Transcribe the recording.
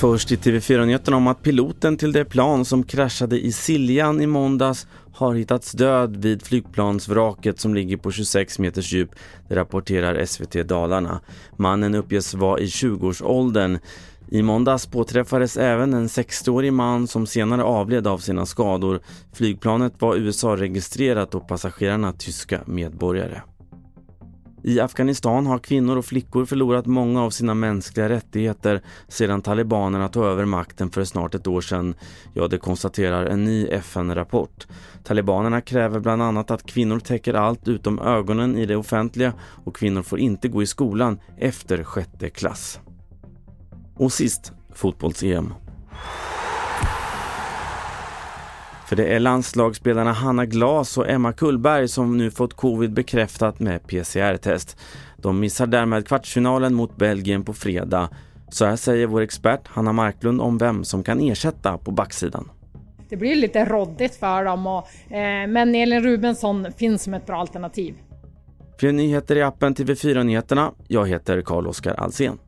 Först i TV4-nyheterna om att piloten till det plan som kraschade i Siljan i måndags har hittats död vid flygplansvraket som ligger på 26 meters djup, det rapporterar SVT Dalarna. Mannen uppges vara i 20-årsåldern. I måndags påträffades även en 60-årig man som senare avled av sina skador. Flygplanet var USA-registrerat och passagerarna tyska medborgare. I Afghanistan har kvinnor och flickor förlorat många av sina mänskliga rättigheter sedan talibanerna tog över makten för snart ett år sedan. Ja, det konstaterar en ny FN-rapport. Talibanerna kräver bland annat att kvinnor täcker allt utom ögonen i det offentliga och kvinnor får inte gå i skolan efter sjätte klass. Och sist, fotbolls-EM. För det är landslagsspelarna Hanna Glas och Emma Kullberg som nu fått covid bekräftat med PCR-test. De missar därmed kvartsfinalen mot Belgien på fredag. Så här säger vår expert Hanna Marklund om vem som kan ersätta på backsidan. Det blir lite råddigt för dem, och, eh, men Elin Rubensson finns som ett bra alternativ. Fler nyheter i appen TV4 Nyheterna. Jag heter Carl-Oskar Alsen.